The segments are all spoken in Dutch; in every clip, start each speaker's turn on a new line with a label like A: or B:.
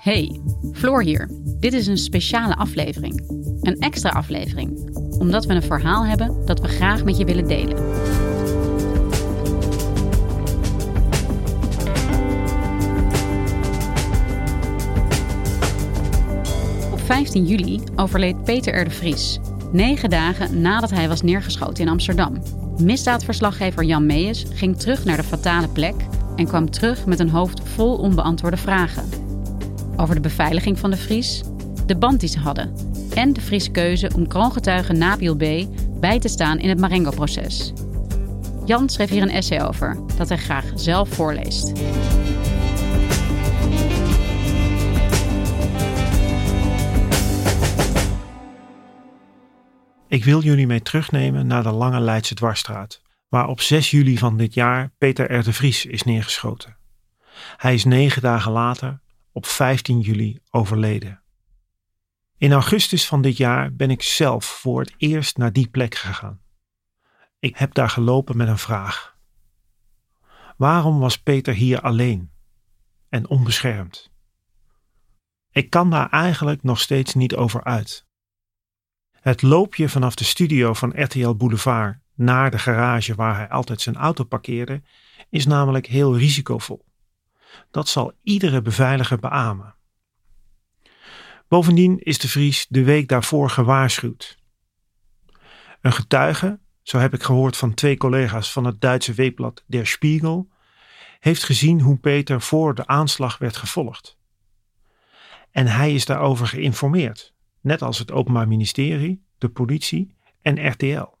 A: Hey, Floor hier. Dit is een speciale aflevering. Een extra aflevering. Omdat we een verhaal hebben dat we graag met je willen delen. Op 15 juli overleed Peter R. de Vries. Negen dagen nadat hij was neergeschoten in Amsterdam. Misdaadverslaggever Jan Meijers ging terug naar de fatale plek en kwam terug met een hoofd vol onbeantwoorde vragen. Over de beveiliging van de Vries, de band die ze hadden en de Friese keuze om kroongetuige Nabil B. bij te staan in het Marengo-proces. Jan schreef hier een essay over dat hij graag zelf voorleest.
B: Ik wil jullie mee terugnemen naar de Lange Leidse Dwarsstraat, waar op 6 juli van dit jaar Peter R. de Vries is neergeschoten. Hij is negen dagen later, op 15 juli, overleden. In augustus van dit jaar ben ik zelf voor het eerst naar die plek gegaan. Ik heb daar gelopen met een vraag. Waarom was Peter hier alleen en onbeschermd? Ik kan daar eigenlijk nog steeds niet over uit. Het loopje vanaf de studio van RTL Boulevard naar de garage waar hij altijd zijn auto parkeerde, is namelijk heel risicovol. Dat zal iedere beveiliger beamen. Bovendien is de Vries de week daarvoor gewaarschuwd. Een getuige, zo heb ik gehoord van twee collega's van het Duitse weekblad Der Spiegel, heeft gezien hoe Peter voor de aanslag werd gevolgd. En hij is daarover geïnformeerd, net als het Openbaar Ministerie, de politie en RTL.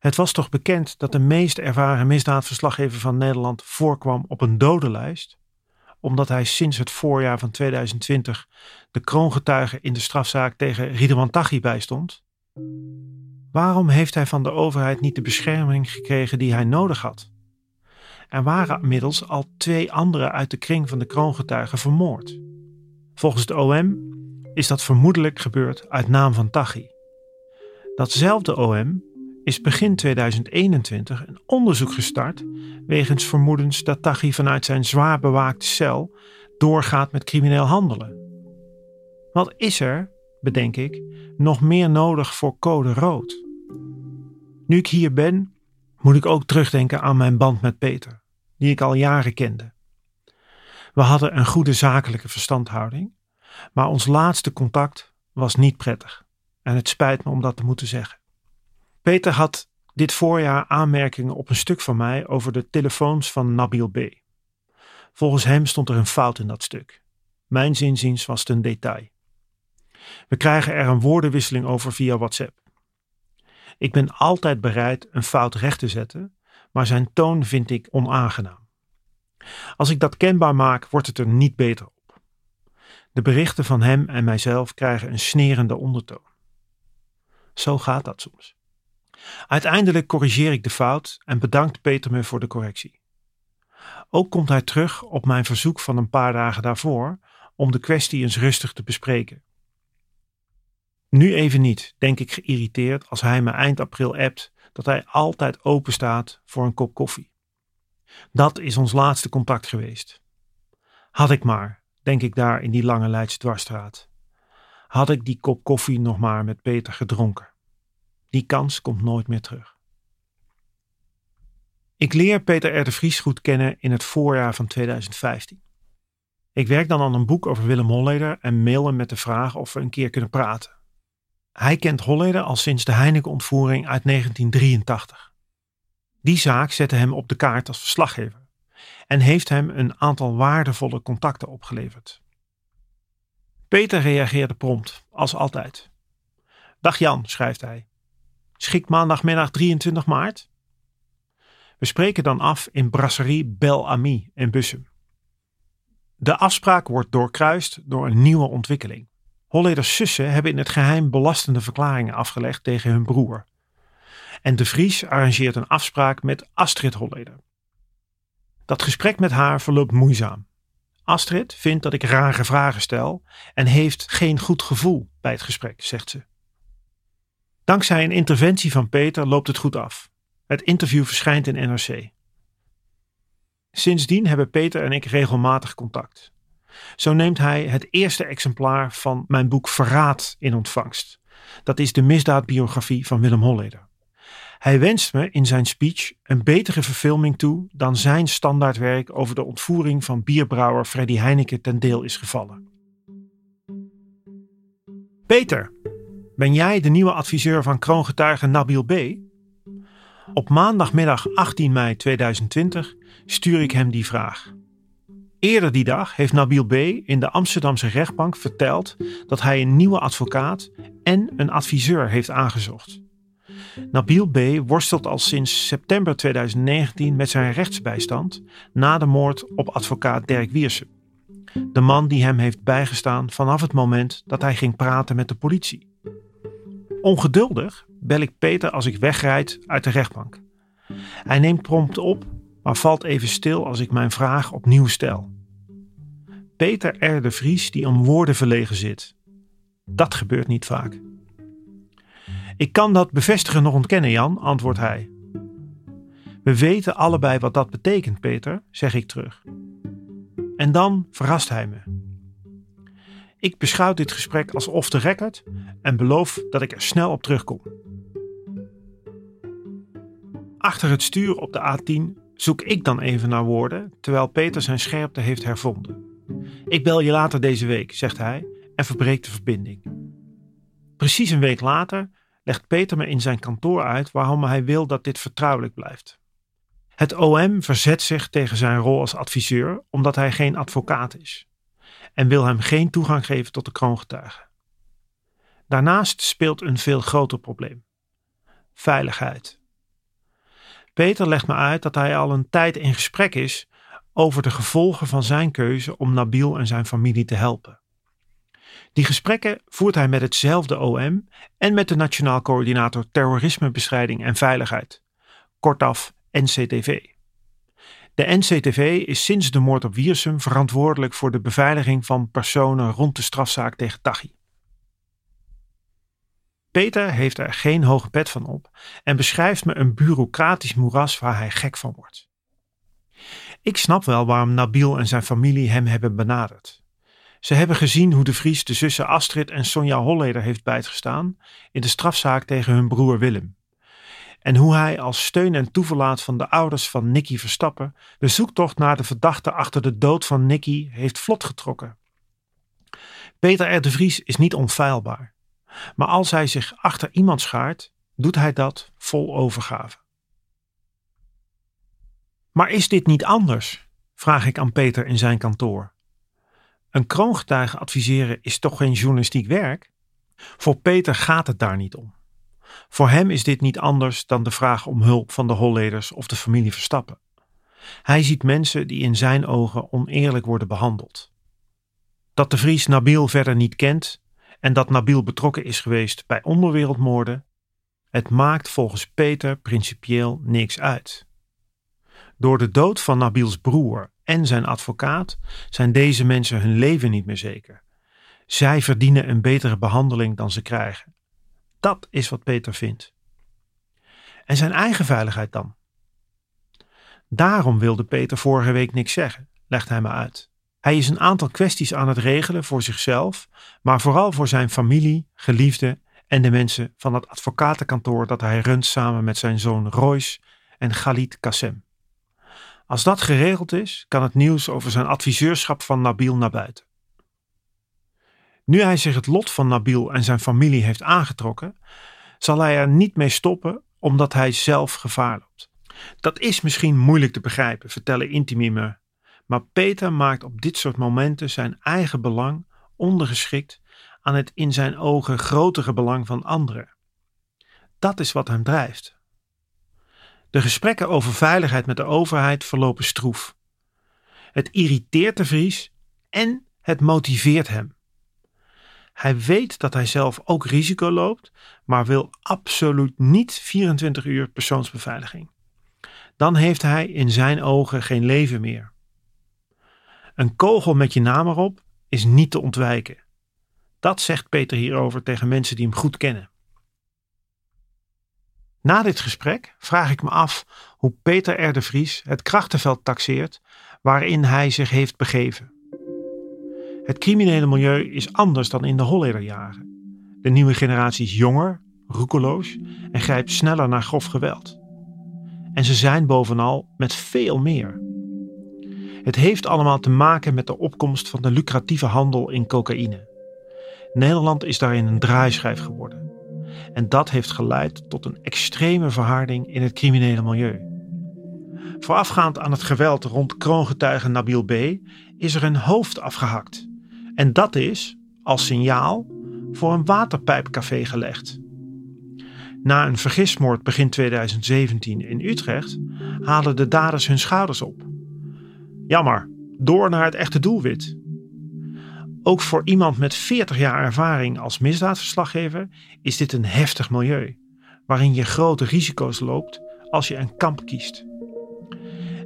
B: Het was toch bekend dat de meest ervaren misdaadverslaggever van Nederland voorkwam op een dodenlijst, omdat hij sinds het voorjaar van 2020 de kroongetuige in de strafzaak tegen Ridwan Taghi bijstond? Waarom heeft hij van de overheid niet de bescherming gekregen die hij nodig had? Er waren inmiddels al twee anderen uit de kring van de kroongetuigen vermoord. Volgens de OM is dat vermoedelijk gebeurd uit naam van Taghi. Datzelfde OM is begin 2021 een onderzoek gestart wegens vermoedens dat Taghi vanuit zijn zwaar bewaakte cel doorgaat met crimineel handelen. Wat is er, bedenk ik, nog meer nodig voor code rood? Nu ik hier ben, moet ik ook terugdenken aan mijn band met Peter, die ik al jaren kende. We hadden een goede zakelijke verstandhouding, maar ons laatste contact was niet prettig. En het spijt me om dat te moeten zeggen. Peter had dit voorjaar aanmerkingen op een stuk van mij over de telefoons van Nabil B. Volgens hem stond er een fout in dat stuk. Mijn zinziens was het een detail. We krijgen er een woordenwisseling over via WhatsApp. Ik ben altijd bereid een fout recht te zetten, maar zijn toon vind ik onaangenaam. Als ik dat kenbaar maak, wordt het er niet beter op. De berichten van hem en mijzelf krijgen een snerende ondertoon. Zo gaat dat soms. Uiteindelijk corrigeer ik de fout en bedankt Peter me voor de correctie. Ook komt hij terug op mijn verzoek van een paar dagen daarvoor om de kwestie eens rustig te bespreken. Nu even niet, denk ik geïrriteerd als hij me eind april appt dat hij altijd open staat voor een kop koffie. Dat is ons laatste contact geweest. Had ik maar, denk ik daar in die lange Leidse dwarsstraat. Had ik die kop koffie nog maar met Peter gedronken. Die kans komt nooit meer terug. Ik leer Peter R. de Vries goed kennen in het voorjaar van 2015. Ik werk dan aan een boek over Willem Holleder en mail hem met de vraag of we een keer kunnen praten. Hij kent Holleder al sinds de Heineken-ontvoering uit 1983. Die zaak zette hem op de kaart als verslaggever en heeft hem een aantal waardevolle contacten opgeleverd. Peter reageerde prompt, als altijd. Dag Jan, schrijft hij. Schikt maandagmiddag 23 maart? We spreken dan af in Brasserie Bel Ami in Bussum. De afspraak wordt doorkruist door een nieuwe ontwikkeling. Holleders zussen hebben in het geheim belastende verklaringen afgelegd tegen hun broer. En de Vries arrangeert een afspraak met Astrid Holleder. Dat gesprek met haar verloopt moeizaam. Astrid vindt dat ik rare vragen stel en heeft geen goed gevoel bij het gesprek, zegt ze. Dankzij een interventie van Peter loopt het goed af. Het interview verschijnt in NRC. Sindsdien hebben Peter en ik regelmatig contact. Zo neemt hij het eerste exemplaar van mijn boek Verraad in ontvangst. Dat is de misdaadbiografie van Willem Holleder. Hij wenst me in zijn speech een betere verfilming toe dan zijn standaardwerk over de ontvoering van bierbrouwer Freddy Heineken ten deel is gevallen. Peter, ben jij de nieuwe adviseur van kroongetuige Nabil B? Op maandagmiddag 18 mei 2020 stuur ik hem die vraag. Eerder die dag heeft Nabil B. in de Amsterdamse rechtbank verteld dat hij een nieuwe advocaat en een adviseur heeft aangezocht. Nabil B. worstelt al sinds september 2019 met zijn rechtsbijstand na de moord op advocaat Dirk Wiersen. De man die hem heeft bijgestaan vanaf het moment dat hij ging praten met de politie. Ongeduldig bel ik Peter als ik wegrijd uit de rechtbank. Hij neemt prompt op, maar valt even stil als ik mijn vraag opnieuw stel. Peter R. de Vries die om woorden verlegen zit. Dat gebeurt niet vaak. Ik kan dat bevestigen nog ontkennen, Jan, antwoordt hij. We weten allebei wat dat betekent, Peter, zeg ik terug. En dan verrast hij me. Ik beschouw dit gesprek als off the record en beloof dat ik er snel op terugkom. Achter het stuur op de A10 zoek ik dan even naar woorden, terwijl Peter zijn scherpte heeft hervonden. Ik bel je later deze week, zegt hij en verbreekt de verbinding. Precies een week later legt Peter me in zijn kantoor uit waarom hij wil dat dit vertrouwelijk blijft. Het OM verzet zich tegen zijn rol als adviseur omdat hij geen advocaat is en wil hem geen toegang geven tot de kroongetuigen. Daarnaast speelt een veel groter probleem: veiligheid. Peter legt me uit dat hij al een tijd in gesprek is over de gevolgen van zijn keuze om Nabil en zijn familie te helpen. Die gesprekken voert hij met hetzelfde OM en met de Nationaal Coördinator Terrorismebestrijding en Veiligheid, kortaf NCTV. De NCTV is sinds de moord op Wiersum verantwoordelijk voor de beveiliging van personen rond de strafzaak tegen Taghi. Peter heeft er geen hoge pet van op en beschrijft me een bureaucratisch moeras waar hij gek van wordt. Ik snap wel waarom Nabil en zijn familie hem hebben benaderd. Ze hebben gezien hoe de Vries de zussen Astrid en Sonja Holleder heeft bijgestaan in de strafzaak tegen hun broer Willem. En hoe hij als steun en toeverlaat van de ouders van Nicky Verstappen de zoektocht naar de verdachte achter de dood van Nicky heeft vlot getrokken. Peter R. de Vries is niet onfeilbaar. Maar als hij zich achter iemand schaart, doet hij dat vol overgave. Maar is dit niet anders? vraag ik aan Peter in zijn kantoor. Een kroongetuige adviseren is toch geen journalistiek werk? Voor Peter gaat het daar niet om. Voor hem is dit niet anders dan de vraag om hulp van de holleders of de familie Verstappen. Hij ziet mensen die in zijn ogen oneerlijk worden behandeld. Dat de Vries Nabil verder niet kent en dat Nabil betrokken is geweest bij onderwereldmoorden, het maakt volgens Peter principieel niks uit. Door de dood van Nabils broer en zijn advocaat zijn deze mensen hun leven niet meer zeker. Zij verdienen een betere behandeling dan ze krijgen. Dat is wat Peter vindt. En zijn eigen veiligheid dan? Daarom wilde Peter vorige week niks zeggen, legt hij me uit. Hij is een aantal kwesties aan het regelen voor zichzelf, maar vooral voor zijn familie, geliefden en de mensen van het advocatenkantoor dat hij runt samen met zijn zoon Royce en Khalid Kassem. Als dat geregeld is, kan het nieuws over zijn adviseurschap van Nabil naar buiten. Nu hij zich het lot van Nabil en zijn familie heeft aangetrokken, zal hij er niet mee stoppen omdat hij zelf gevaar loopt. Dat is misschien moeilijk te begrijpen, vertellen Intimi me, maar Peter maakt op dit soort momenten zijn eigen belang ondergeschikt aan het in zijn ogen grotere belang van anderen. Dat is wat hem drijft. De gesprekken over veiligheid met de overheid verlopen stroef. Het irriteert de Vries en het motiveert hem. Hij weet dat hij zelf ook risico loopt, maar wil absoluut niet 24 uur persoonsbeveiliging. Dan heeft hij in zijn ogen geen leven meer. Een kogel met je naam erop is niet te ontwijken. Dat zegt Peter hierover tegen mensen die hem goed kennen. Na dit gesprek vraag ik me af hoe Peter R. de Vries het krachtenveld taxeert waarin hij zich heeft begeven. Het criminele milieu is anders dan in de Hollederjaren. De nieuwe generatie is jonger, roekeloos en grijpt sneller naar grof geweld. En ze zijn bovenal met veel meer. Het heeft allemaal te maken met de opkomst van de lucratieve handel in cocaïne. Nederland is daarin een draaischijf geworden. En dat heeft geleid tot een extreme verharding in het criminele milieu. Voorafgaand aan het geweld rond kroongetuige Nabil B. is er een hoofd afgehakt. En dat is, als signaal, voor een waterpijpcafé gelegd. Na een vergismoord begin 2017 in Utrecht halen de daders hun schouders op. Jammer, door naar het echte doelwit. Ook voor iemand met 40 jaar ervaring als misdaadverslaggever is dit een heftig milieu, waarin je grote risico's loopt als je een kamp kiest.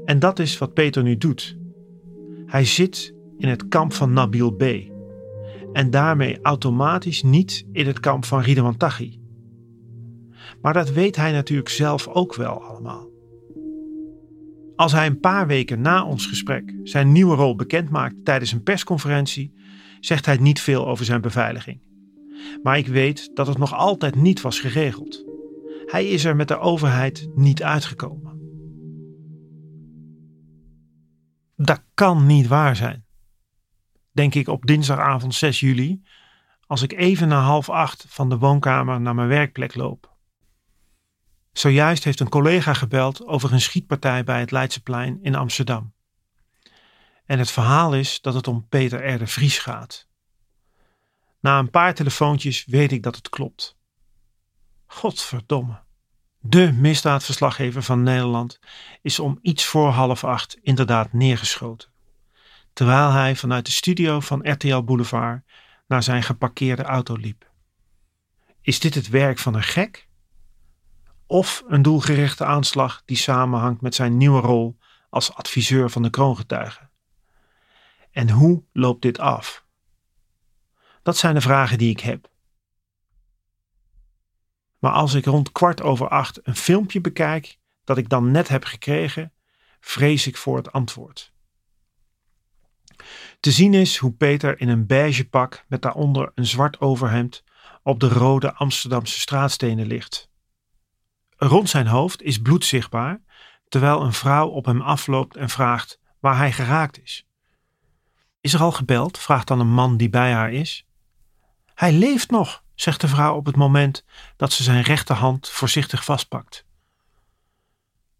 B: En dat is wat Peter nu doet. Hij zit in het kamp van Nabil B. En daarmee automatisch niet in het kamp van Ridwan Taghi. Maar dat weet hij natuurlijk zelf ook wel allemaal. Als hij een paar weken na ons gesprek zijn nieuwe rol bekendmaakt tijdens een persconferentie, zegt hij niet veel over zijn beveiliging. Maar ik weet dat het nog altijd niet was geregeld. Hij is er met de overheid niet uitgekomen. Dat kan niet waar zijn. Denk ik op dinsdagavond 6 juli, als ik even na half acht van de woonkamer naar mijn werkplek loop. Zojuist heeft een collega gebeld over een schietpartij bij het Leidseplein in Amsterdam. En het verhaal is dat het om Peter R. Vries gaat. Na een paar telefoontjes weet ik dat het klopt. Godverdomme. De misdaadverslaggever van Nederland is om iets voor half acht inderdaad neergeschoten. Terwijl hij vanuit de studio van RTL Boulevard naar zijn geparkeerde auto liep. Is dit het werk van een gek? Of een doelgerichte aanslag die samenhangt met zijn nieuwe rol als adviseur van de kroongetuigen? En hoe loopt dit af? Dat zijn de vragen die ik heb. Maar als ik rond kwart over acht een filmpje bekijk dat ik dan net heb gekregen, vrees ik voor het antwoord. Te zien is hoe Peter in een beige pak met daaronder een zwart overhemd op de rode Amsterdamse straatstenen ligt. Rond zijn hoofd is bloed zichtbaar, terwijl een vrouw op hem afloopt en vraagt waar hij geraakt is. Is er al gebeld? vraagt dan een man die bij haar is. Hij leeft nog, zegt de vrouw op het moment dat ze zijn rechterhand voorzichtig vastpakt.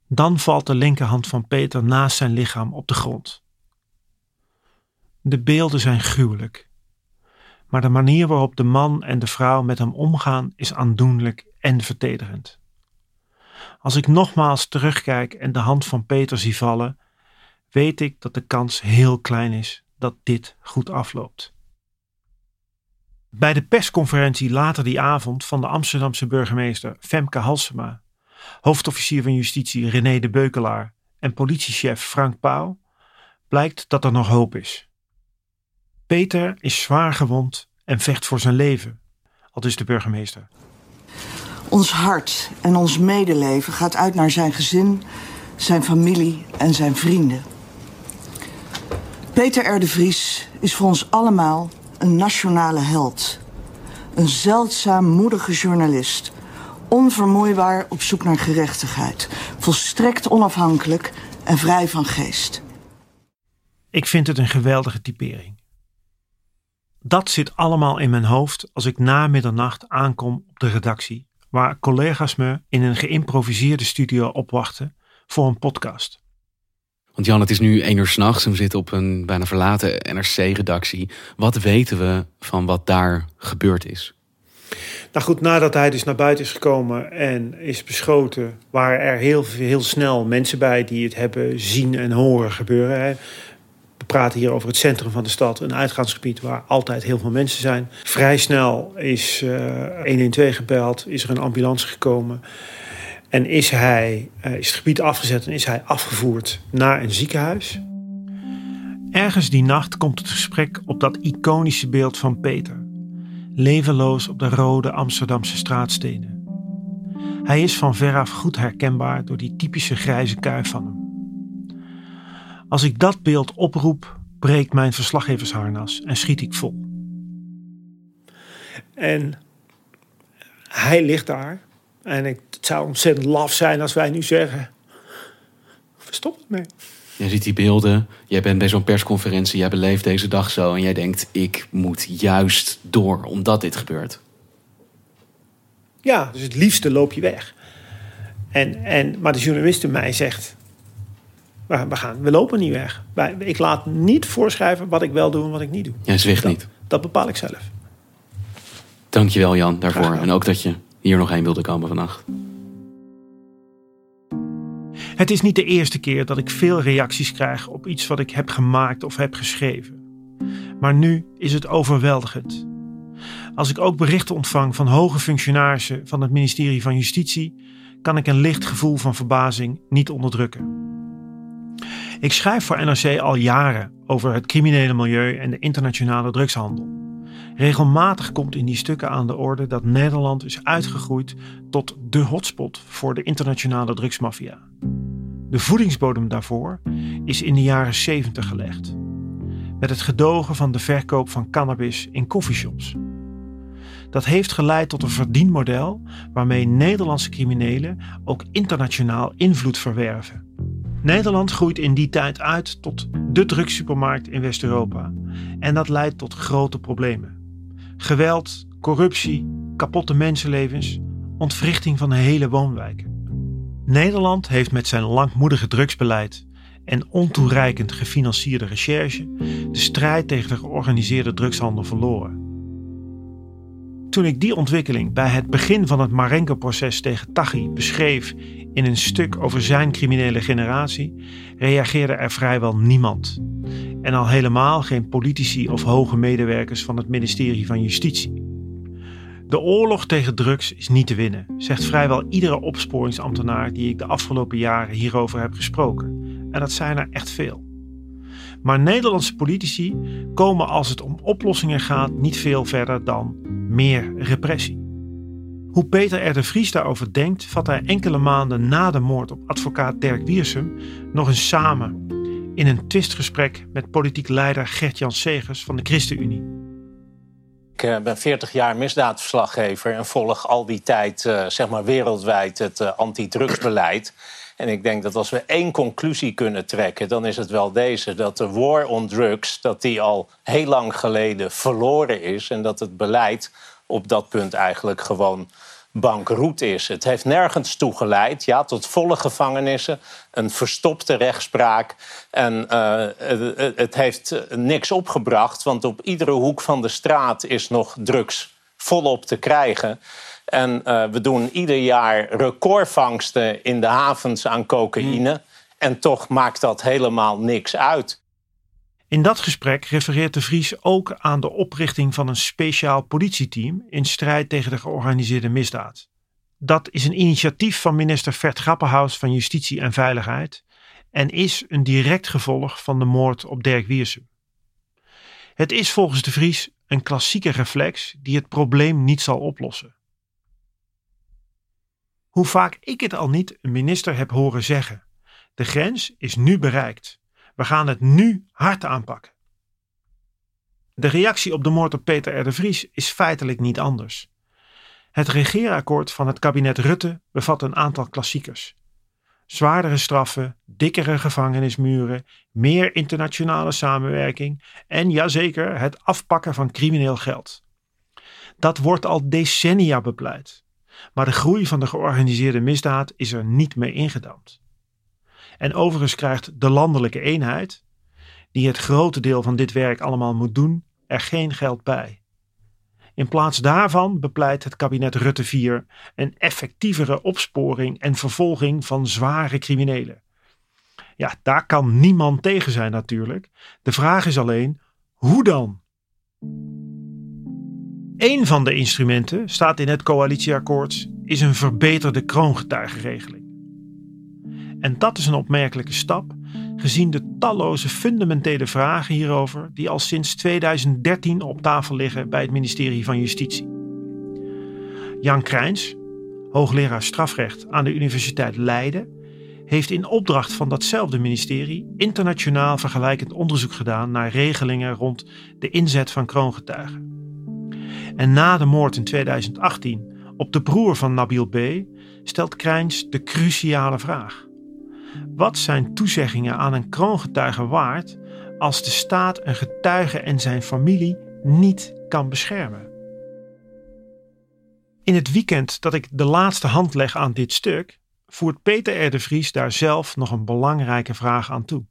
B: Dan valt de linkerhand van Peter naast zijn lichaam op de grond. De beelden zijn gruwelijk, maar de manier waarop de man en de vrouw met hem omgaan is aandoenlijk en vertederend. Als ik nogmaals terugkijk en de hand van Peter zie vallen, weet ik dat de kans heel klein is dat dit goed afloopt. Bij de persconferentie later die avond van de Amsterdamse burgemeester Femke Halsema, hoofdofficier van justitie René de Beukelaar en politiechef Frank Pauw, blijkt dat er nog hoop is. Peter is zwaar gewond en vecht voor zijn leven, aldus de burgemeester.
C: Ons hart en ons medeleven gaat uit naar zijn gezin, zijn familie en zijn vrienden. Peter R. de Vries is voor ons allemaal een nationale held. Een zeldzaam moedige journalist. Onvermoeibaar op zoek naar gerechtigheid. Volstrekt onafhankelijk en vrij van geest.
B: Ik vind het een geweldige typering. Dat zit allemaal in mijn hoofd als ik na middernacht aankom op de redactie, waar collega's me in een geïmproviseerde studio opwachten voor een podcast.
D: Want Jan, het is nu één uur s'nachts en we zitten op een bijna verlaten NRC-redactie. Wat weten we van wat daar gebeurd is?
B: Nou goed, nadat hij dus naar buiten is gekomen en is beschoten, waren er heel, heel snel mensen bij die het hebben zien en horen gebeuren. We praten hier over het centrum van de stad, een uitgaansgebied waar altijd heel veel mensen zijn. Vrij snel is uh, 112 gebeld, is er een ambulance gekomen. En is, hij, uh, is het gebied afgezet en is hij afgevoerd naar een ziekenhuis. Ergens die nacht komt het gesprek op dat iconische beeld van Peter levenloos op de rode Amsterdamse straatstenen. Hij is van veraf goed herkenbaar door die typische grijze kuif van hem. Als ik dat beeld oproep, breekt mijn verslaggeversharnas en schiet ik vol. En hij ligt daar. En het zou ontzettend laf zijn als wij nu zeggen: stop het mee.
D: Je ziet die beelden, jij bent bij zo'n persconferentie, jij beleeft deze dag zo en jij denkt: ik moet juist door omdat dit gebeurt.
B: Ja, dus het liefste loop je weg. En, en, maar de journalist in mij zegt: we, gaan, we lopen niet weg. Ik laat niet voorschrijven wat ik wel doe en wat ik niet doe.
D: Jij zwicht
B: dat,
D: niet.
B: Dat bepaal ik zelf.
D: Dankjewel Jan daarvoor. En ook dat je hier nog heen wilde komen vannacht.
B: Het is niet de eerste keer dat ik veel reacties krijg op iets wat ik heb gemaakt of heb geschreven. Maar nu is het overweldigend. Als ik ook berichten ontvang van hoge functionarissen van het ministerie van Justitie, kan ik een licht gevoel van verbazing niet onderdrukken. Ik schrijf voor NRC al jaren over het criminele milieu en de internationale drugshandel. Regelmatig komt in die stukken aan de orde dat Nederland is uitgegroeid tot de hotspot voor de internationale drugsmafia. De voedingsbodem daarvoor is in de jaren 70 gelegd. Met het gedogen van de verkoop van cannabis in coffeeshops. Dat heeft geleid tot een verdienmodel waarmee Nederlandse criminelen ook internationaal invloed verwerven. Nederland groeit in die tijd uit tot de drugssupermarkt in West-Europa. En dat leidt tot grote problemen. Geweld, corruptie, kapotte mensenlevens, ontwrichting van hele woonwijken. Nederland heeft met zijn langmoedige drugsbeleid en ontoereikend gefinancierde recherche de strijd tegen de georganiseerde drugshandel verloren. Toen ik die ontwikkeling bij het begin van het Marengo-proces tegen Taghi beschreef in een stuk over zijn criminele generatie, reageerde er vrijwel niemand. En al helemaal geen politici of hoge medewerkers van het ministerie van Justitie. De oorlog tegen drugs is niet te winnen, zegt vrijwel iedere opsporingsambtenaar die ik de afgelopen jaren hierover heb gesproken. En dat zijn er echt veel. Maar Nederlandse politici komen als het om oplossingen gaat niet veel verder dan meer repressie. Hoe Peter R. de Vries daarover denkt, vat hij enkele maanden na de moord op advocaat Dirk Wiersum nog eens samen in een twistgesprek met politiek leider Gert-Jan Segers van de ChristenUnie.
E: Ik eh, ben 40 jaar misdaadverslaggever en volg al die tijd uh, zeg maar wereldwijd het uh, antidrugsbeleid. En ik denk dat als we één conclusie kunnen trekken, dan is het wel deze: dat de war on drugs dat die al heel lang geleden verloren is en dat het beleid op dat punt eigenlijk gewoon bankroet is. Het heeft nergens toe geleid, ja, tot volle gevangenissen, een verstopte rechtspraak. En het, het, heeft niks opgebracht, want op iedere hoek van de straat is nog drugs volop te krijgen. En uh, we doen ieder jaar recordvangsten in de havens aan cocaïne. Mm. En toch maakt dat helemaal niks uit.
B: In dat gesprek refereert de Vries ook aan de oprichting van een speciaal politieteam in strijd tegen de georganiseerde misdaad. Dat is een initiatief van minister Vert Grappenhaus van Justitie en Veiligheid en is een direct gevolg van de moord op Dirk Wiersum. Het is volgens de Vries een klassieke reflex die het probleem niet zal oplossen. Hoe vaak ik het al niet een minister heb horen zeggen: de grens is nu bereikt. We gaan het nu hard aanpakken. De reactie op de moord op Peter R. de Vries is feitelijk niet anders. Het regeerakkoord van het kabinet Rutte bevat een aantal klassiekers. Zwaardere straffen, dikkere gevangenismuren, meer internationale samenwerking en jazeker het afpakken van crimineel geld. Dat wordt al decennia bepleit. Maar de groei van de georganiseerde misdaad is er niet mee ingedampt. En overigens krijgt de landelijke eenheid, die het grote deel van dit werk allemaal moet doen, er geen geld bij. In plaats daarvan bepleit het kabinet Rutte 4 een effectievere opsporing en vervolging van zware criminelen. Ja, daar kan niemand tegen zijn natuurlijk. De vraag is alleen, hoe dan? Een van de instrumenten, staat in het coalitieakkoord, is een verbeterde kroongetuigenregeling. En dat is een opmerkelijke stap, gezien de talloze fundamentele vragen hierover die al sinds 2013 op tafel liggen bij het ministerie van Justitie. Jan Krijns, hoogleraar strafrecht aan de Universiteit Leiden, heeft in opdracht van datzelfde ministerie internationaal vergelijkend onderzoek gedaan naar regelingen rond de inzet van kroongetuigen. En na de moord in 2018 op de broer van Nabil B. stelt Krijns de cruciale vraag. Wat zijn toezeggingen aan een kroongetuige waard als de staat een getuige en zijn familie niet kan beschermen? In het weekend dat ik de laatste hand leg aan dit stuk, voert Peter R. de Vries daar zelf nog een belangrijke vraag aan toe.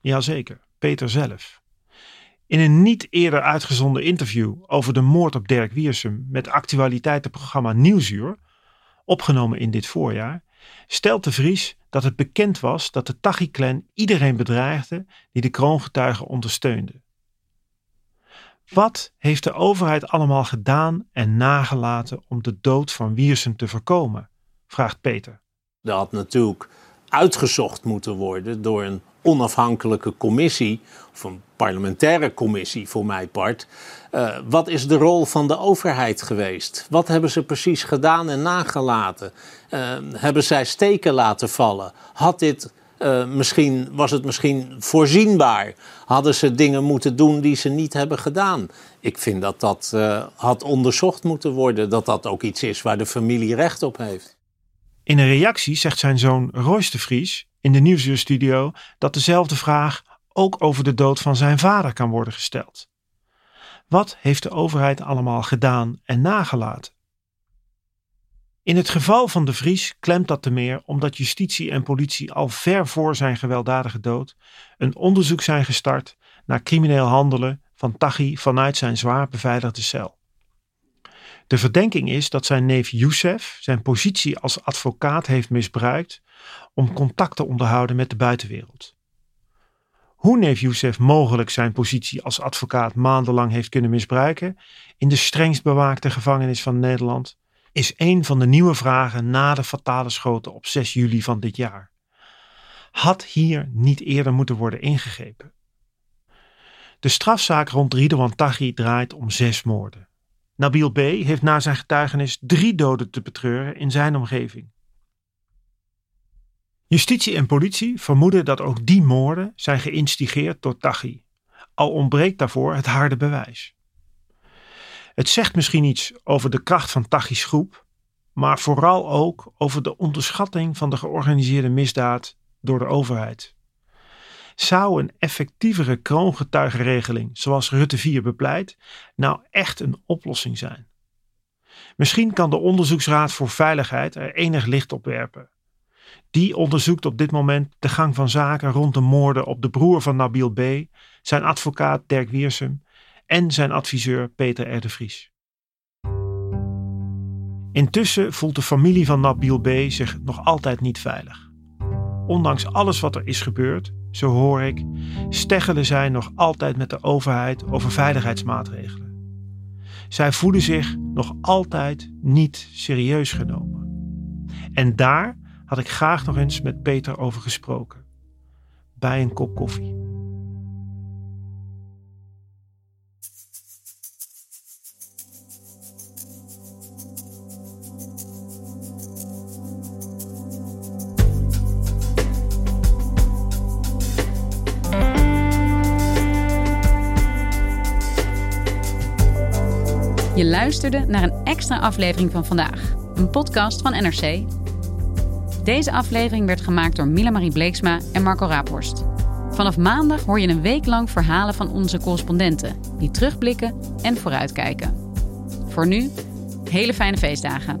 B: Jazeker, Peter zelf. In een niet eerder uitgezonden interview over de moord op Dirk Wiersum met actualiteitenprogramma Nieuwsuur, opgenomen in dit voorjaar, stelt de Vries dat het bekend was dat de Taghi-clan iedereen bedreigde die de kroongetuigen ondersteunde. Wat heeft de overheid allemaal gedaan en nagelaten om de dood van Wiersum te voorkomen? vraagt Peter.
E: Dat had natuurlijk uitgezocht moeten worden door een onafhankelijke commissie, of een parlementaire commissie voor mijn part. Uh, wat is de rol van de overheid geweest? Wat hebben ze precies gedaan en nagelaten? Uh, hebben zij steken laten vallen? Had dit uh, misschien, was het misschien voorzienbaar? Hadden ze dingen moeten doen die ze niet hebben gedaan? Ik vind dat dat had onderzocht moeten worden. Dat dat ook iets is waar de familie recht op heeft.
B: In een reactie zegt zijn zoon Royce de Vries in de Nieuwsuurstudio dat dezelfde vraag ook over de dood van zijn vader kan worden gesteld. Wat heeft de overheid allemaal gedaan en nagelaten? In het geval van de Vries klemt dat te meer omdat justitie en politie al ver voor zijn gewelddadige dood een onderzoek zijn gestart naar crimineel handelen van Taghi vanuit zijn zwaar beveiligde cel. De verdenking is dat zijn neef Youssef zijn positie als advocaat heeft misbruikt om contact te onderhouden met de buitenwereld. Hoe neef Youssef mogelijk zijn positie als advocaat maandenlang heeft kunnen misbruiken in de strengst bewaakte gevangenis van Nederland, is een van de nieuwe vragen na de fatale schoten op 6 juli van dit jaar. Had hier niet eerder moeten worden ingegrepen? De strafzaak rond Ridwan Taghi draait om zes moorden. Nabil B. heeft na zijn getuigenis drie doden te betreuren in zijn omgeving. Justitie en politie vermoeden dat ook die moorden zijn geïnstigeerd door Taghi, al ontbreekt daarvoor het harde bewijs. Het zegt misschien iets over de kracht van Taghi's groep, maar vooral ook over de onderschatting van de georganiseerde misdaad door de overheid. Zou een effectievere kroongetuigenregeling, zoals Rutte 4 bepleit, nou echt een oplossing zijn? Misschien kan de Onderzoeksraad voor Veiligheid er enig licht op werpen. Die onderzoekt op dit moment de gang van zaken rond de moorden op de broer van Nabil B., zijn advocaat Dirk Wiersum en zijn adviseur Peter R. Vries. Intussen voelt de familie van Nabil B. zich nog altijd niet veilig. Ondanks alles wat er is gebeurd, zo hoor ik, steggelen zij nog altijd met de overheid over veiligheidsmaatregelen. Zij voelen zich nog altijd niet serieus genomen. En daar had ik graag nog eens met Peter over gesproken. Bij een kop koffie.
A: Je luisterde naar een extra aflevering van vandaag, een podcast van NRC. Deze aflevering werd gemaakt door Mila Marie Bleeksma en Marco Raaphorst. Vanaf maandag hoor je een week lang verhalen van onze correspondenten die terugblikken en vooruitkijken. Voor nu, hele fijne feestdagen.